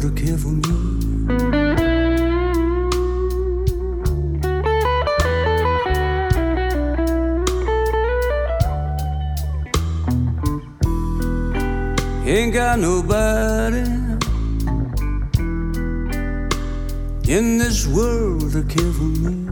To care for me. Ain't got nobody in this world to care for me.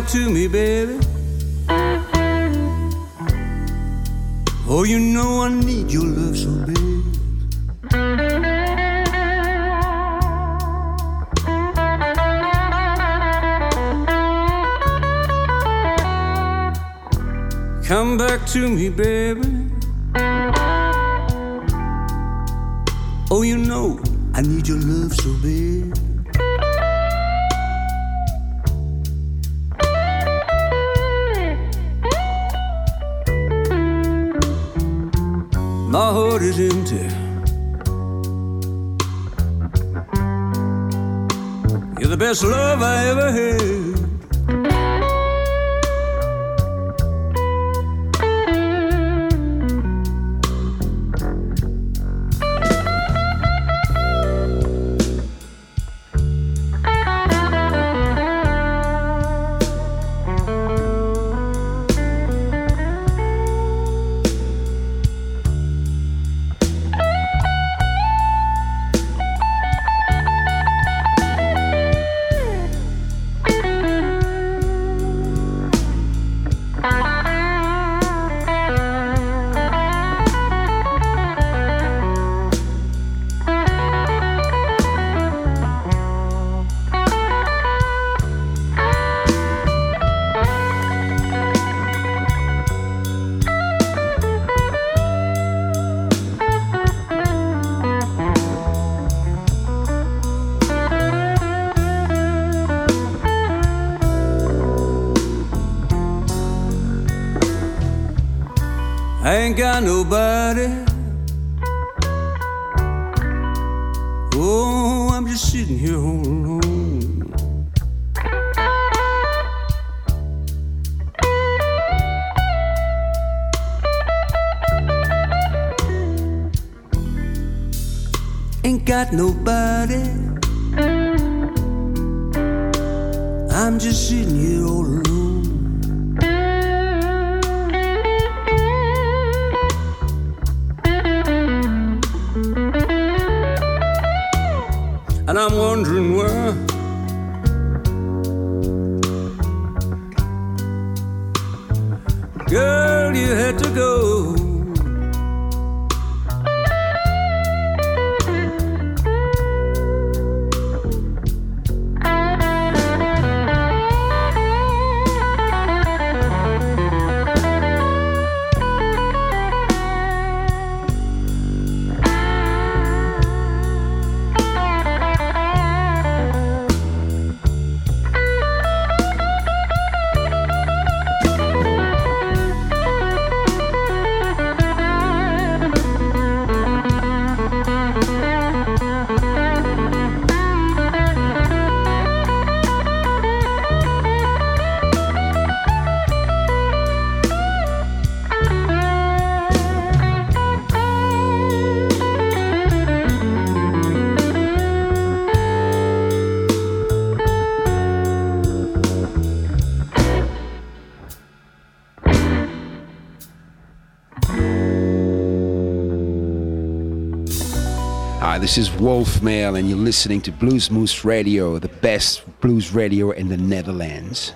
Back to me, baby. Oh, you know I need your love so bad. Come back to me, baby. Oh, you know I need your love so bad. Best love I ever had. I ain't got nobody. Oh, I'm just sitting here all alone. Ain't got nobody. I'm just sitting here Hi, this is Wolfmail, and you're listening to Blues Moose Radio, the best blues radio in the Netherlands.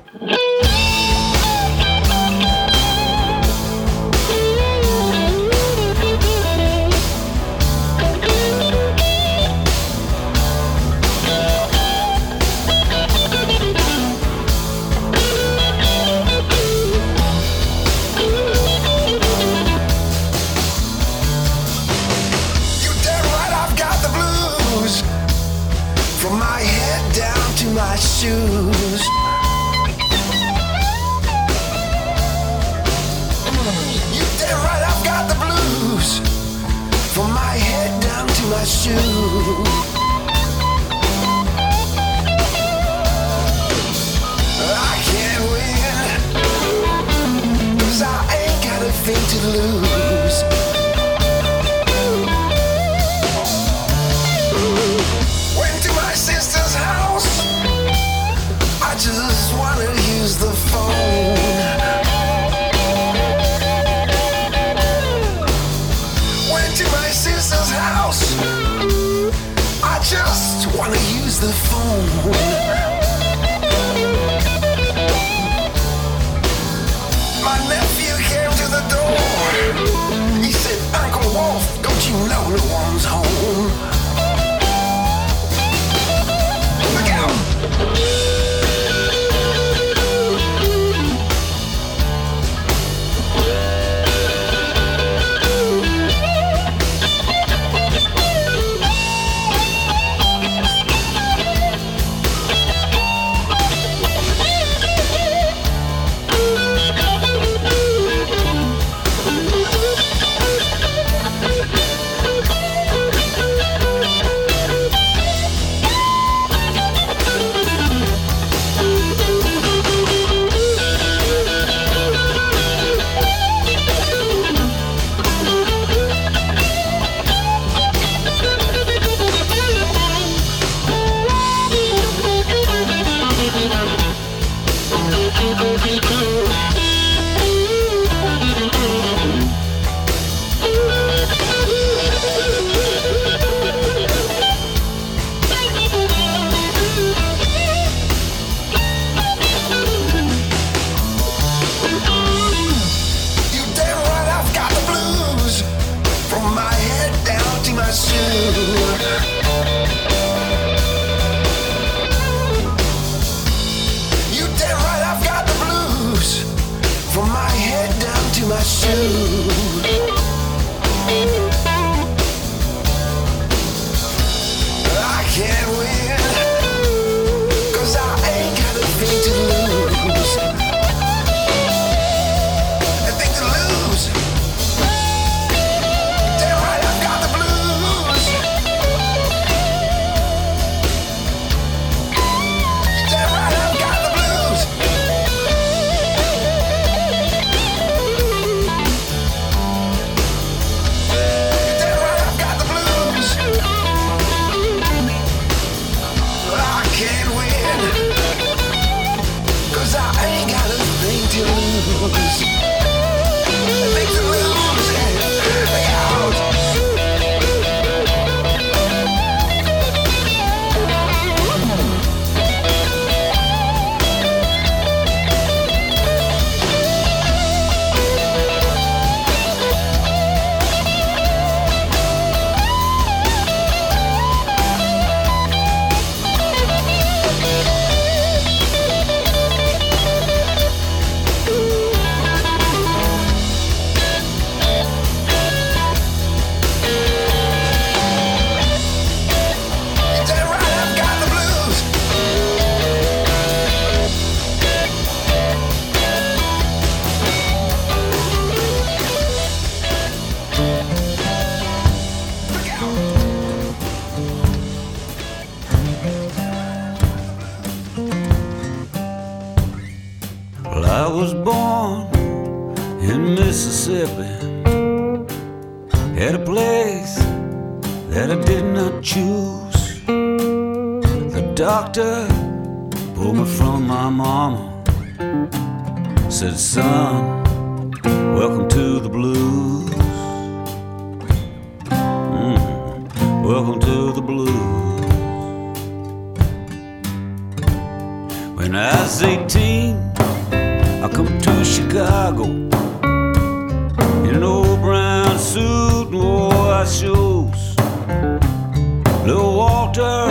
Little Walter,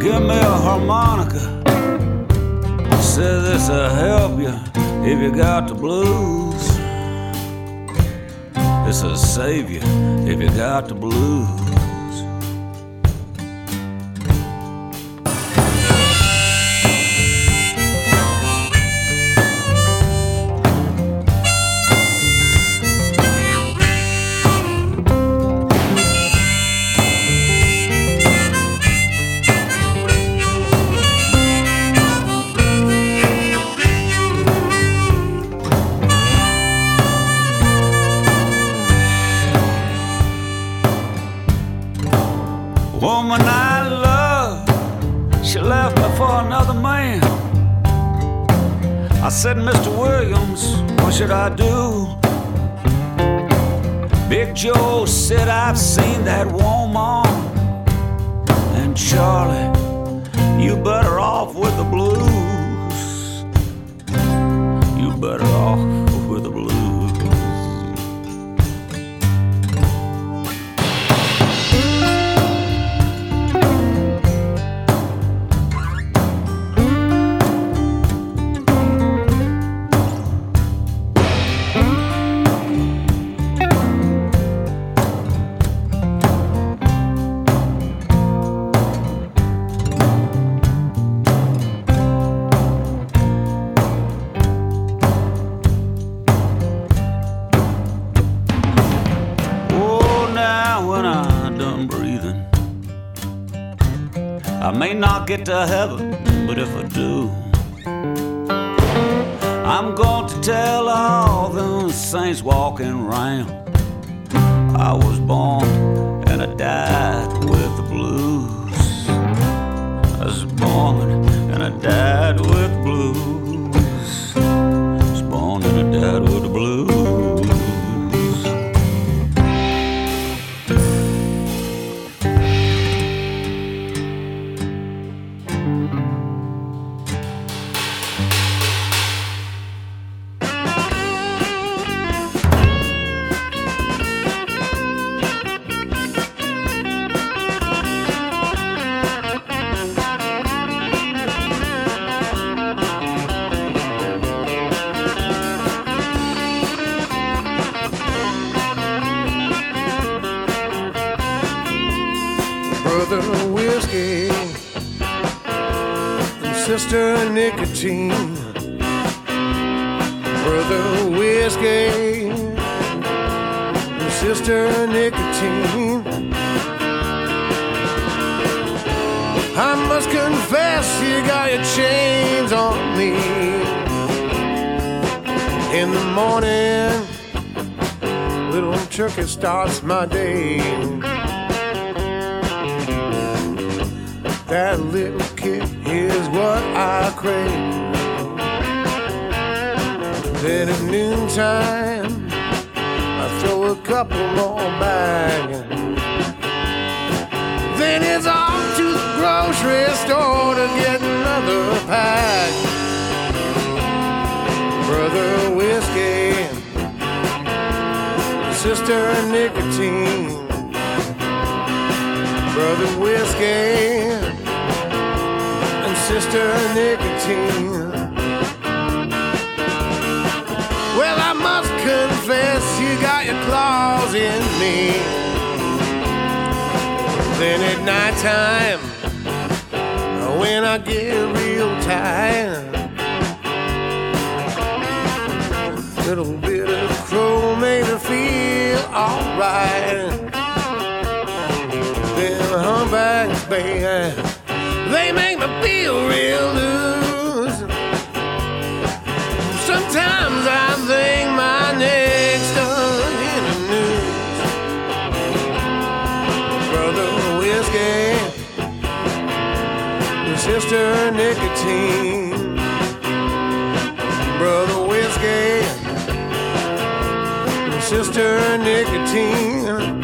give me a harmonica. Said this'll help you if you got the blues. This'll save you if you got the blues. That woman. Get to heaven, but if I do, I'm going to tell all the saints walking round. I was born and I died with the blues. I was born and I died with blues. Turkey starts my day. That little kick is what I crave. Then at noontime, I throw a couple more back. Then it's off to the grocery store to get another pack. Brother whiskey, sister nicotine. Brother whiskey and sister nicotine. Well, I must confess, you got your claws in me. Then at nighttime, when I get real tired, little bit of made me feel alright. Them humpbacks, baby, they make me feel real loose. Sometimes I think my neck's done in the news. Brother whiskey, sister nicotine. Brother sister nicotine.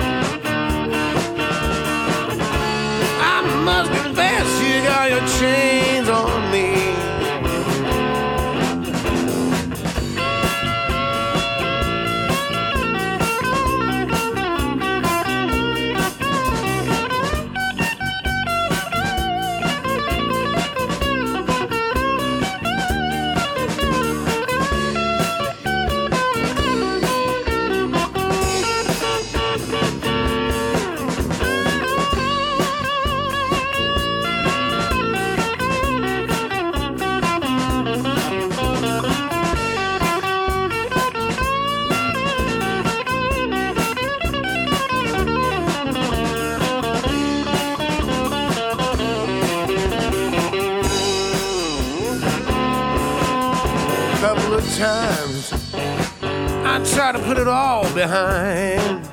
Times. I try to put it all behind.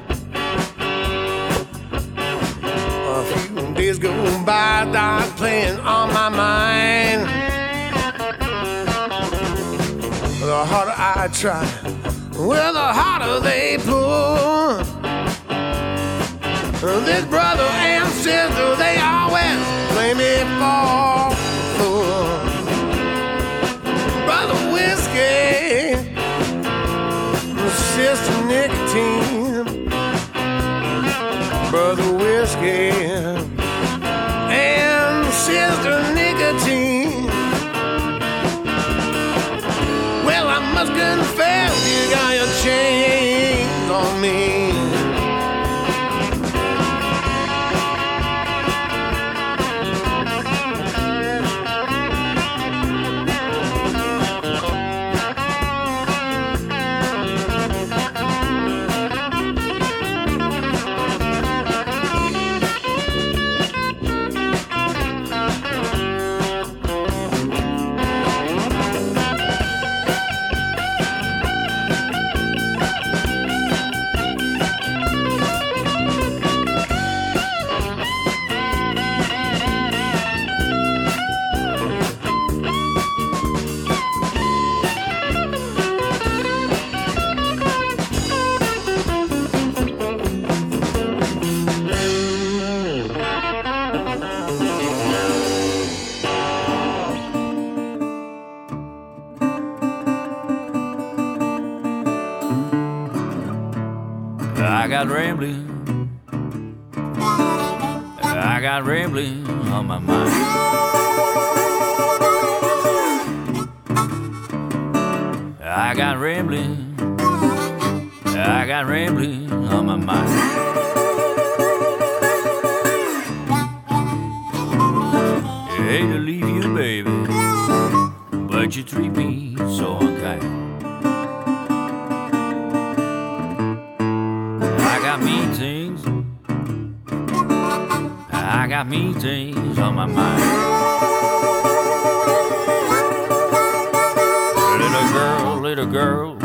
A few days go by, dark playing on my mind. The harder I try, well, the harder they pull. This brother and sister, they always play me for chains on me. Got rambling. I got rambling on my mind. I got rambling. I got rambling on my mind. Hate to leave you, baby, but you treat me so unkind. Got on my mind. Little girl, little girl.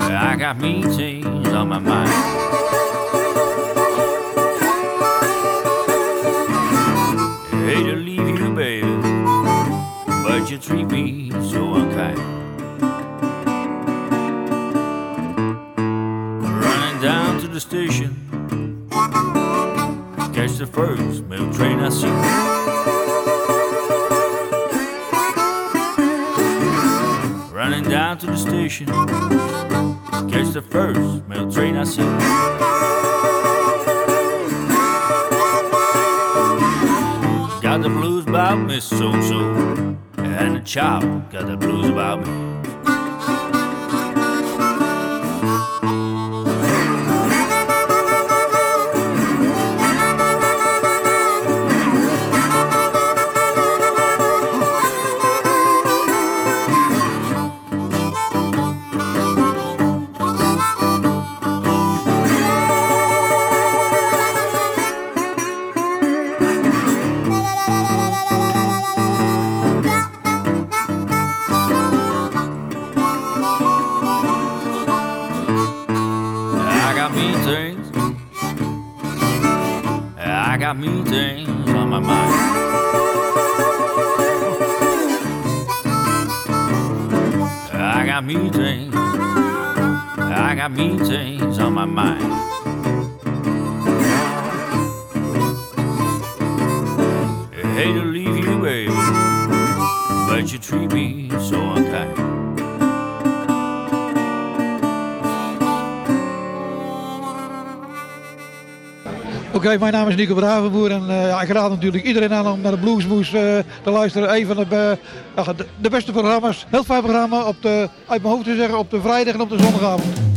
I got meetings on my mind. And mijn naam is Nico Bravenboer en eh, ja, ik raad natuurlijk iedereen aan om naar de Bluesmoes eh, te luisteren. Een van ja, de, de beste programma's, heel fijn programma, op de, uit mijn hoofd te zeggen, op de vrijdag en op de zondagavond.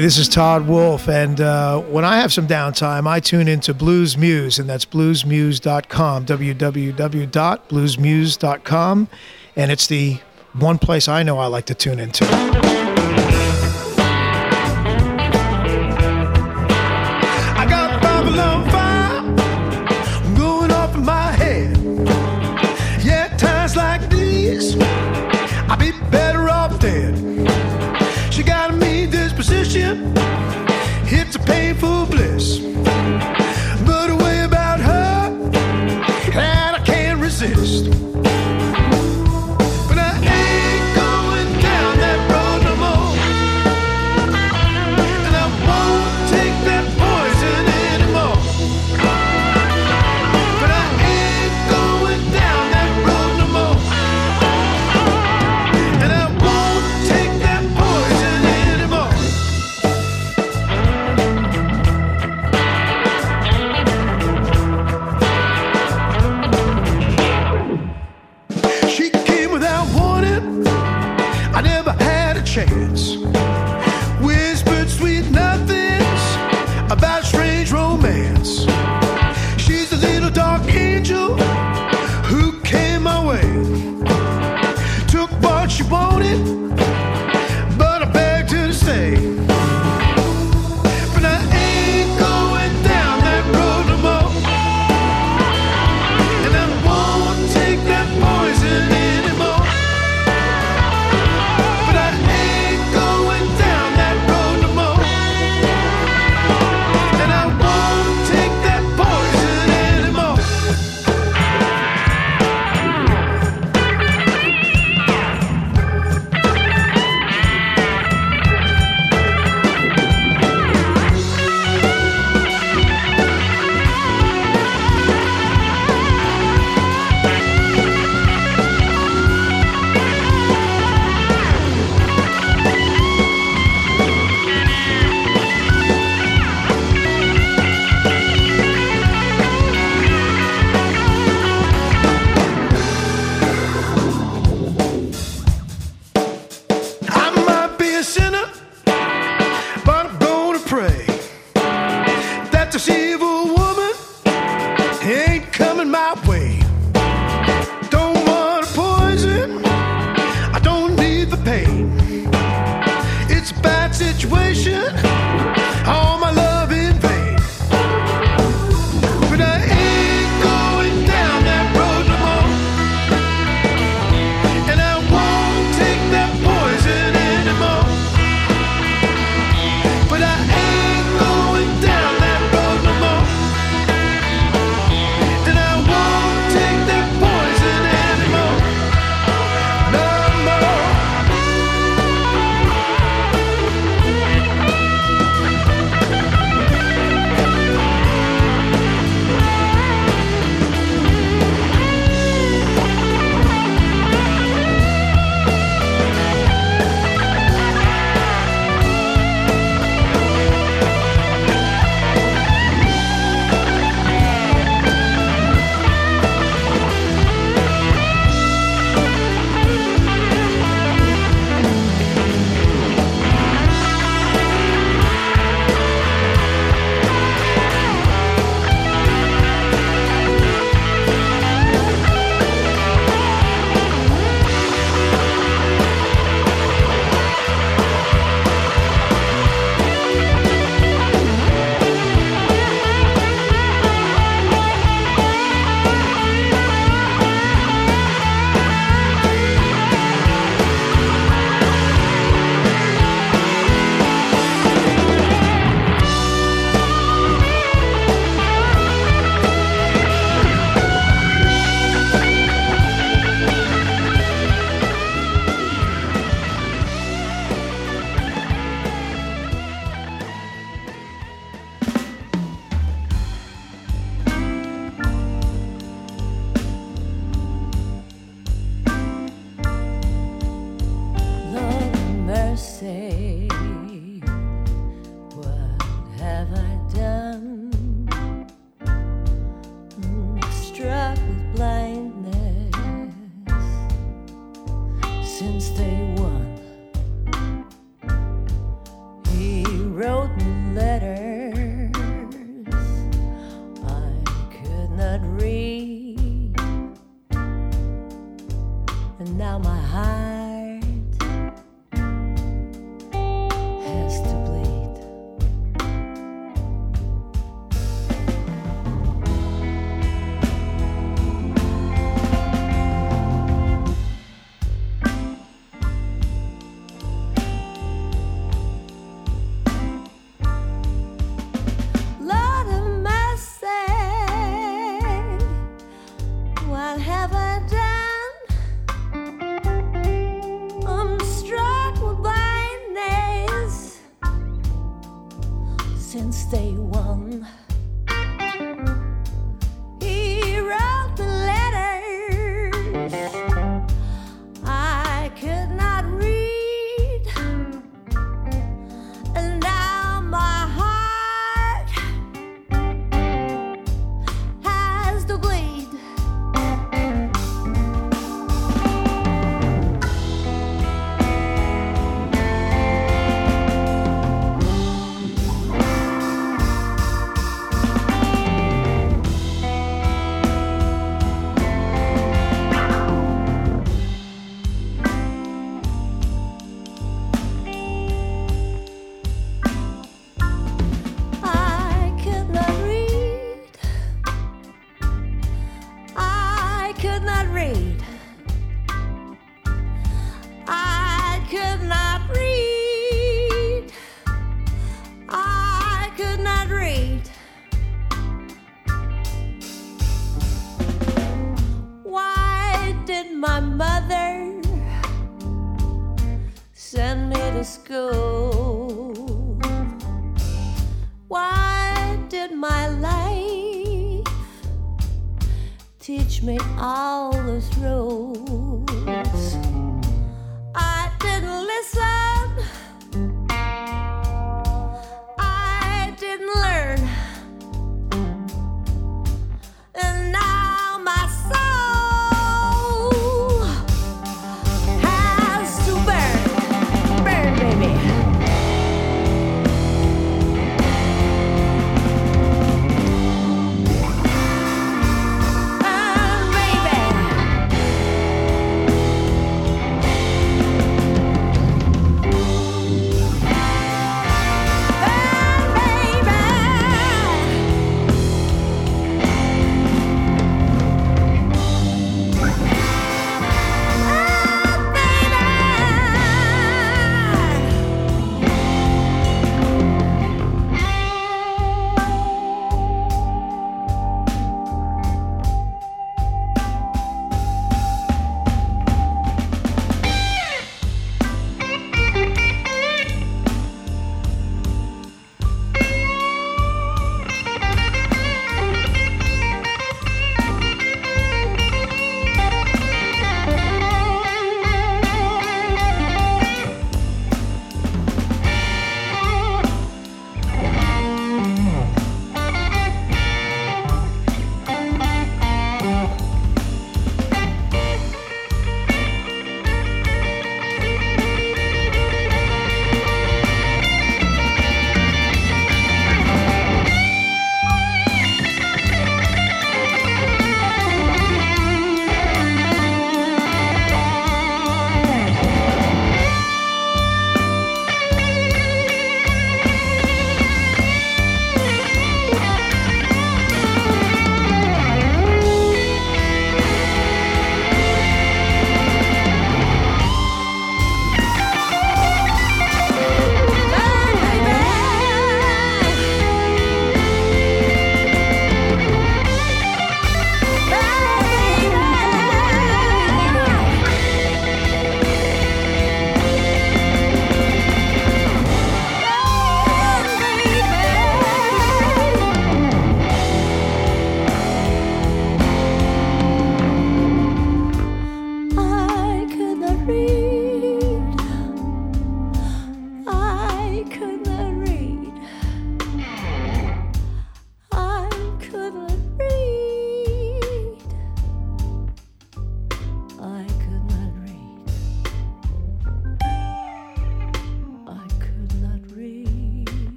This is Todd Wolfe, and uh, when I have some downtime, I tune into Blues Moose, and that's bluesmoose.com, www.bluesmoose.com, and it's the one place I know I like to tune into.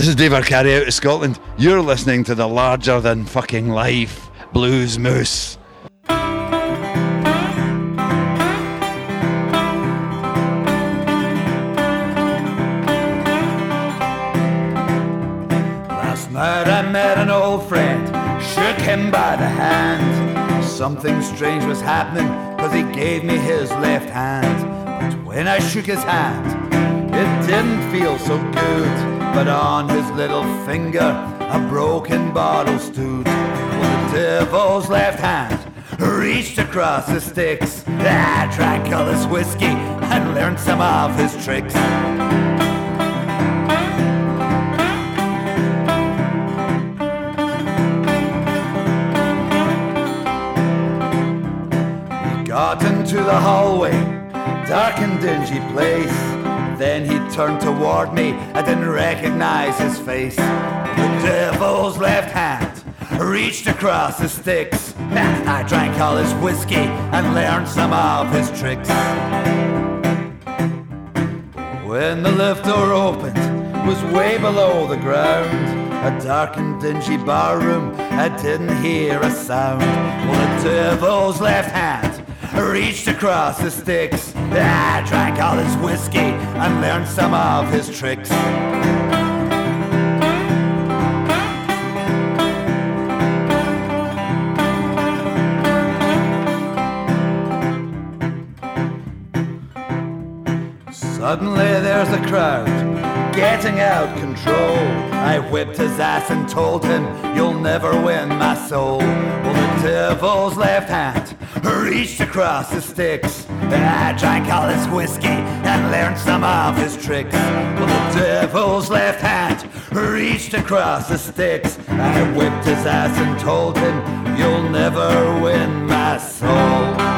This is Dave Arcari out of Scotland. You're listening to the larger than fucking life Blues Moose. Last night I met an old friend, shook him by the hand. Something strange was happening, cause he gave me his left hand. But when I shook his hand, It didn't feel so good, but on his little finger a broken bottle stood. Well, the devil's left hand reached across the sticks. I drank all his whiskey and learned some of his tricks. Got into the hallway, dark and dingy place. Then he turned toward me, I didn't recognize his face. The devil's left hand reached across the sticks. I drank all his whiskey and learned some of his tricks. When the lift door opened, it was way below the ground. A dark and dingy barroom, I didn't hear a sound. Well, the devil's left hand reached across the sticks. I drank all his whiskey and learned some of his tricks. Suddenly there's a crowd getting out of control. I whipped his ass and told him, You'll never win my soul. Well, the devil's left hand reached across the sticks. I drank all his whiskey and learned some of his tricks. Well, the devil's left hand reached across the sticks. I whipped his ass and told him, You'll never win my soul.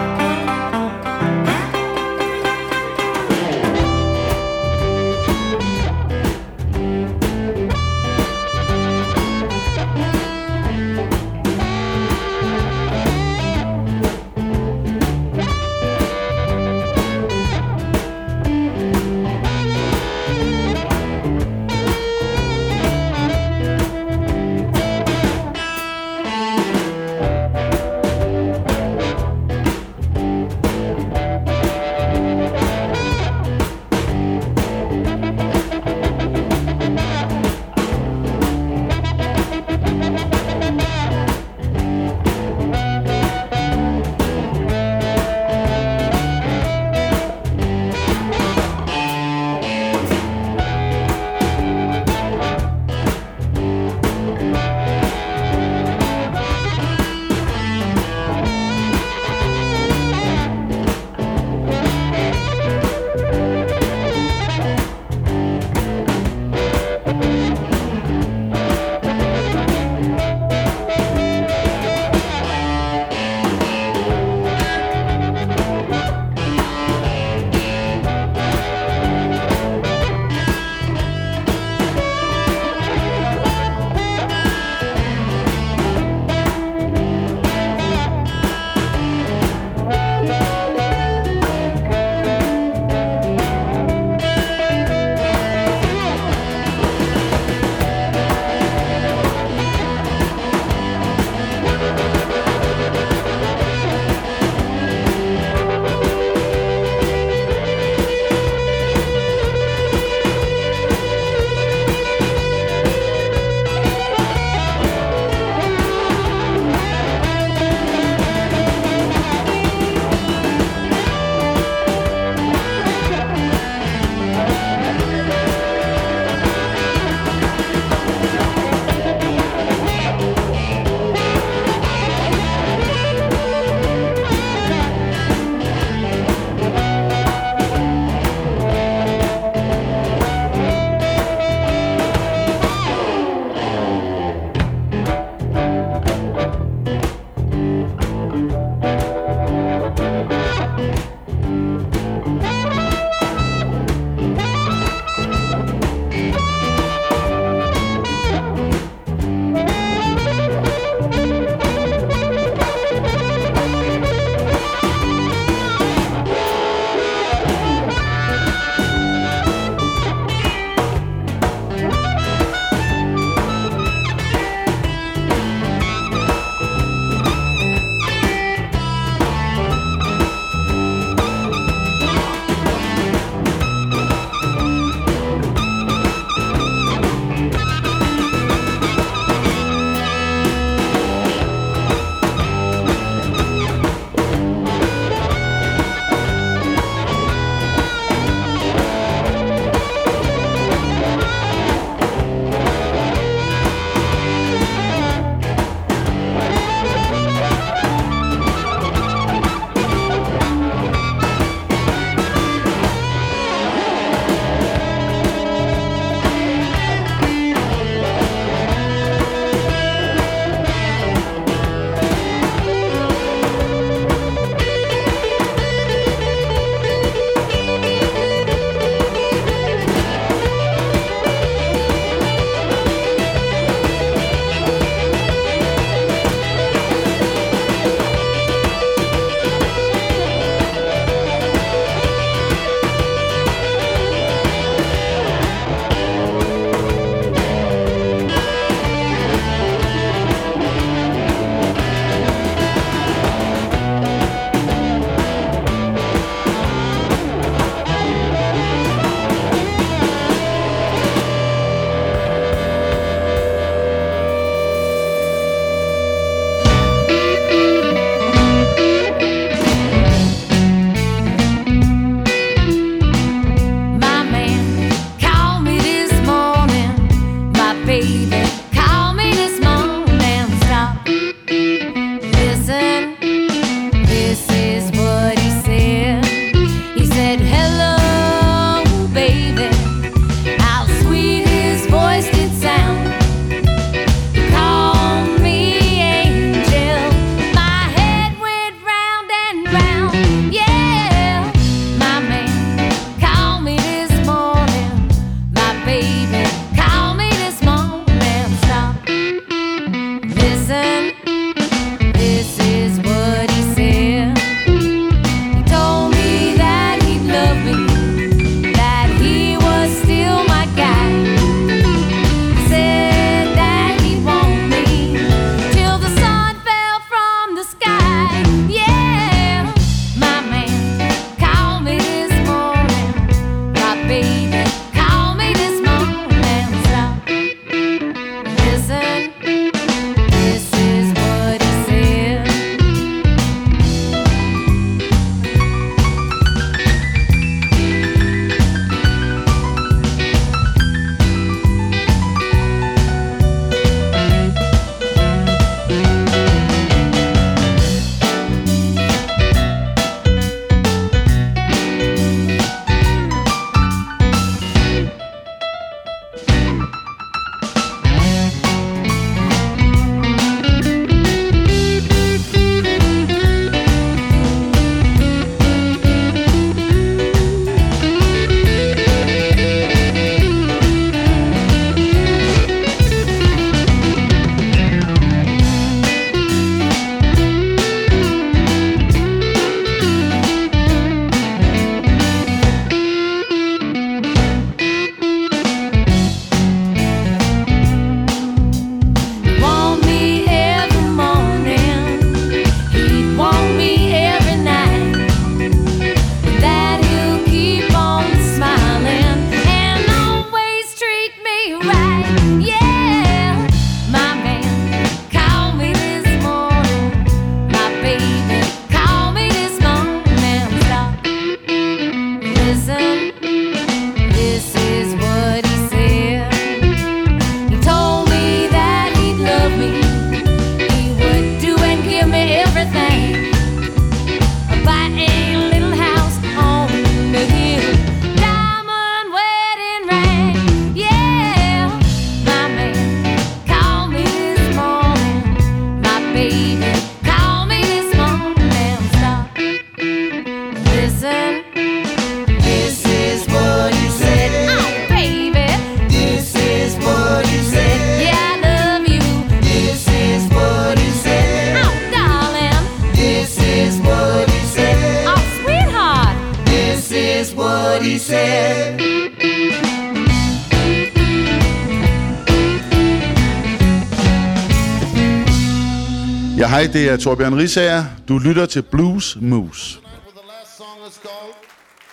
det er Torbjørn Risager. Du lytter til Blues Moose.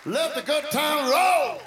Let the good time roll!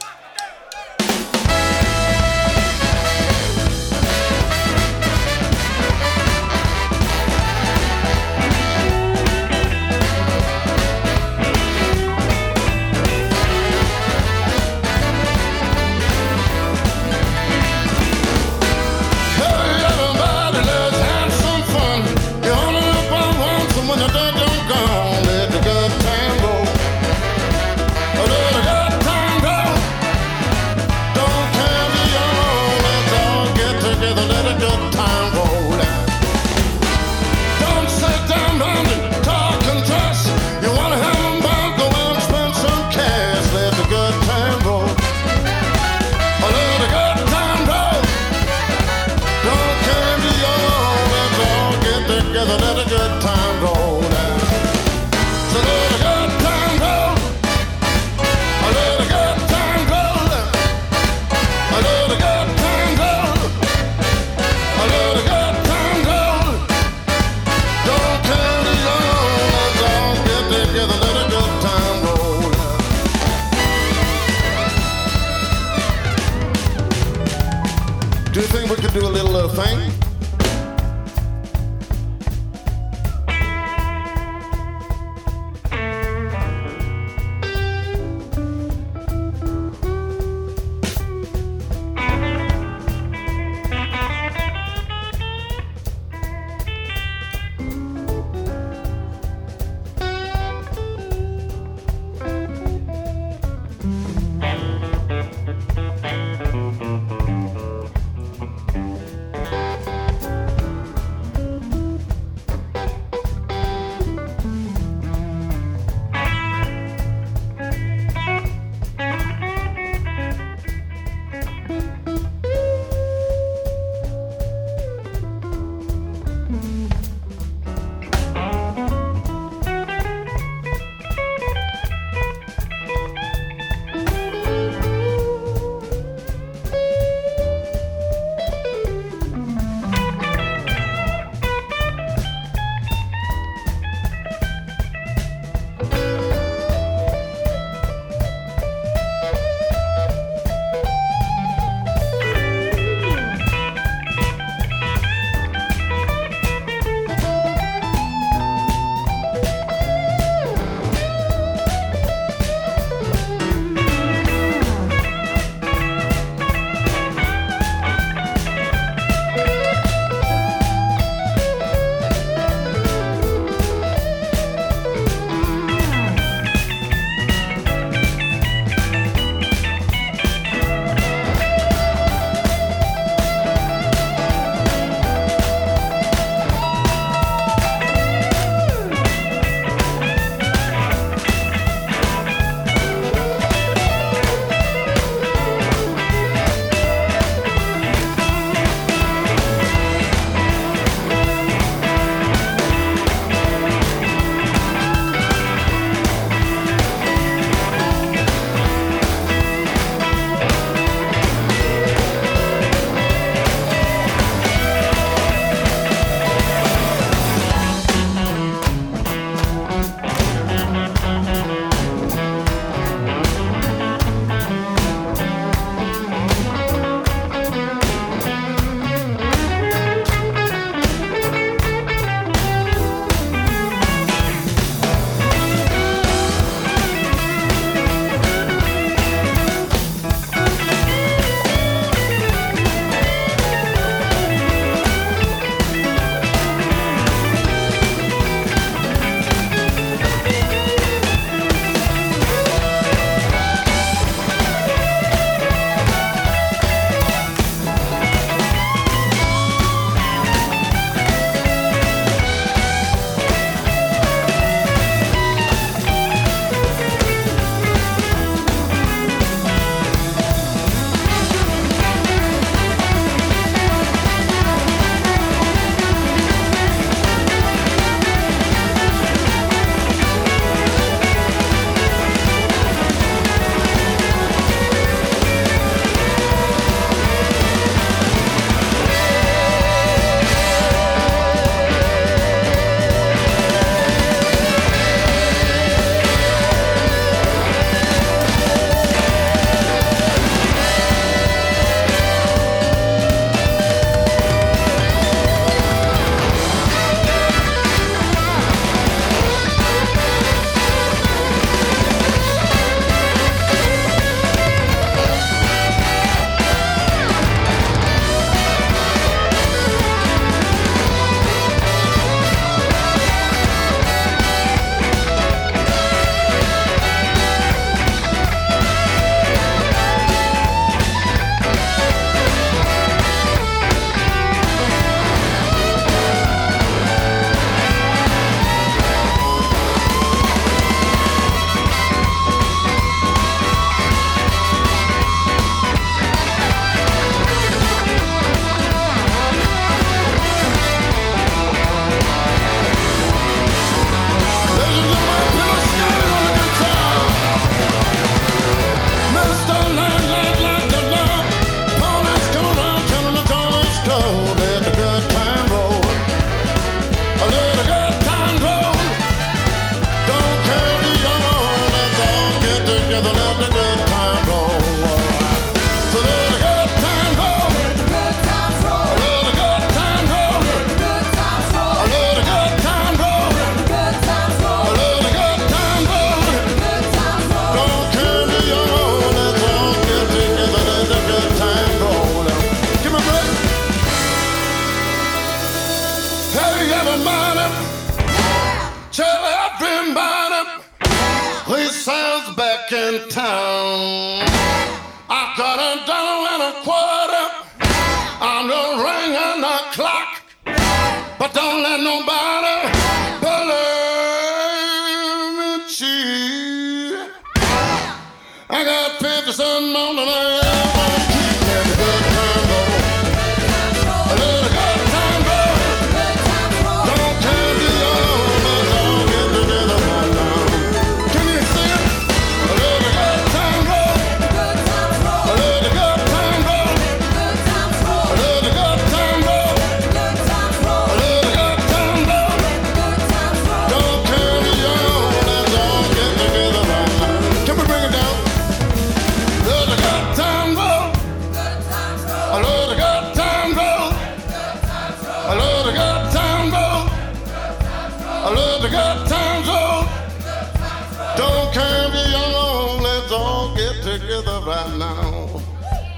Together right now.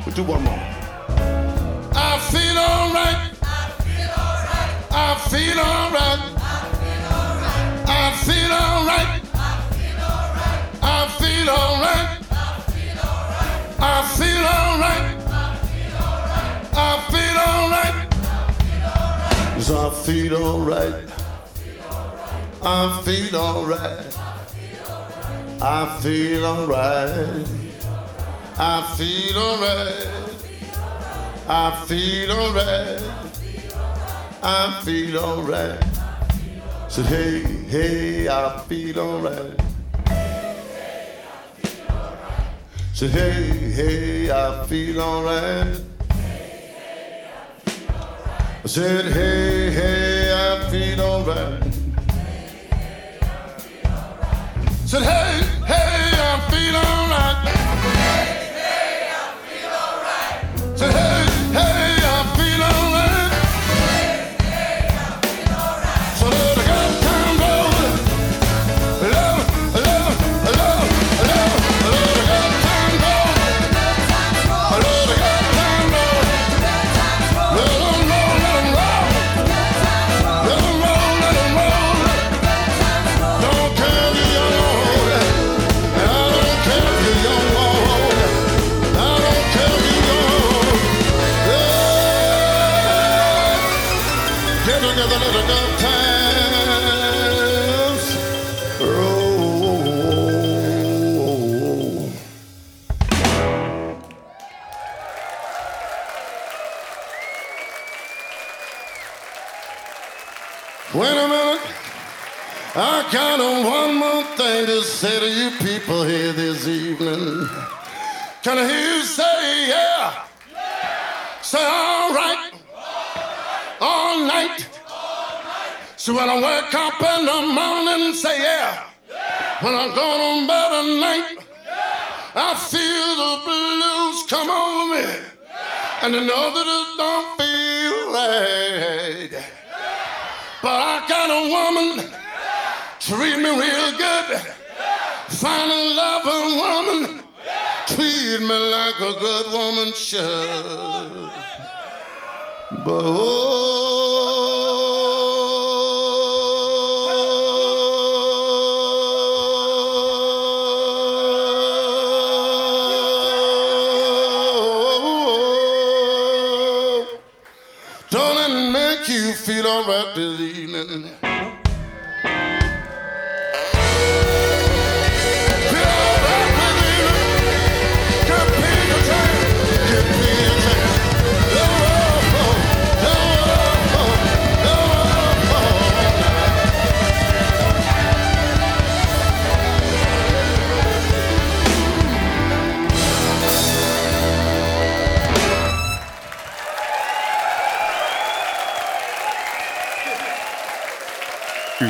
We do one more. I feel alright. I feel alright. I feel alright. I feel alright. I feel alright. I feel alright. Cause I feel alright. I feel alright. I feel alright. I feel alright. I feel alright. I feel alright. Said hey, hey, I feel alright. Said hey, hey, I feel alright. I said, hey, hey, I feel alright. Said, hey, hey, I feel alright. Wait a minute. I got one more thing to say to you people here this evening. Can I hear you say yeah? Say all right. All night. So when I wake up in the morning, say yeah. When I go to bed at night, I feel the blues come over me. And I know that it don't feel a woman treat me real good. Find a loving woman, treat me like a good woman should. But oh, don't it make you feel alright this evening?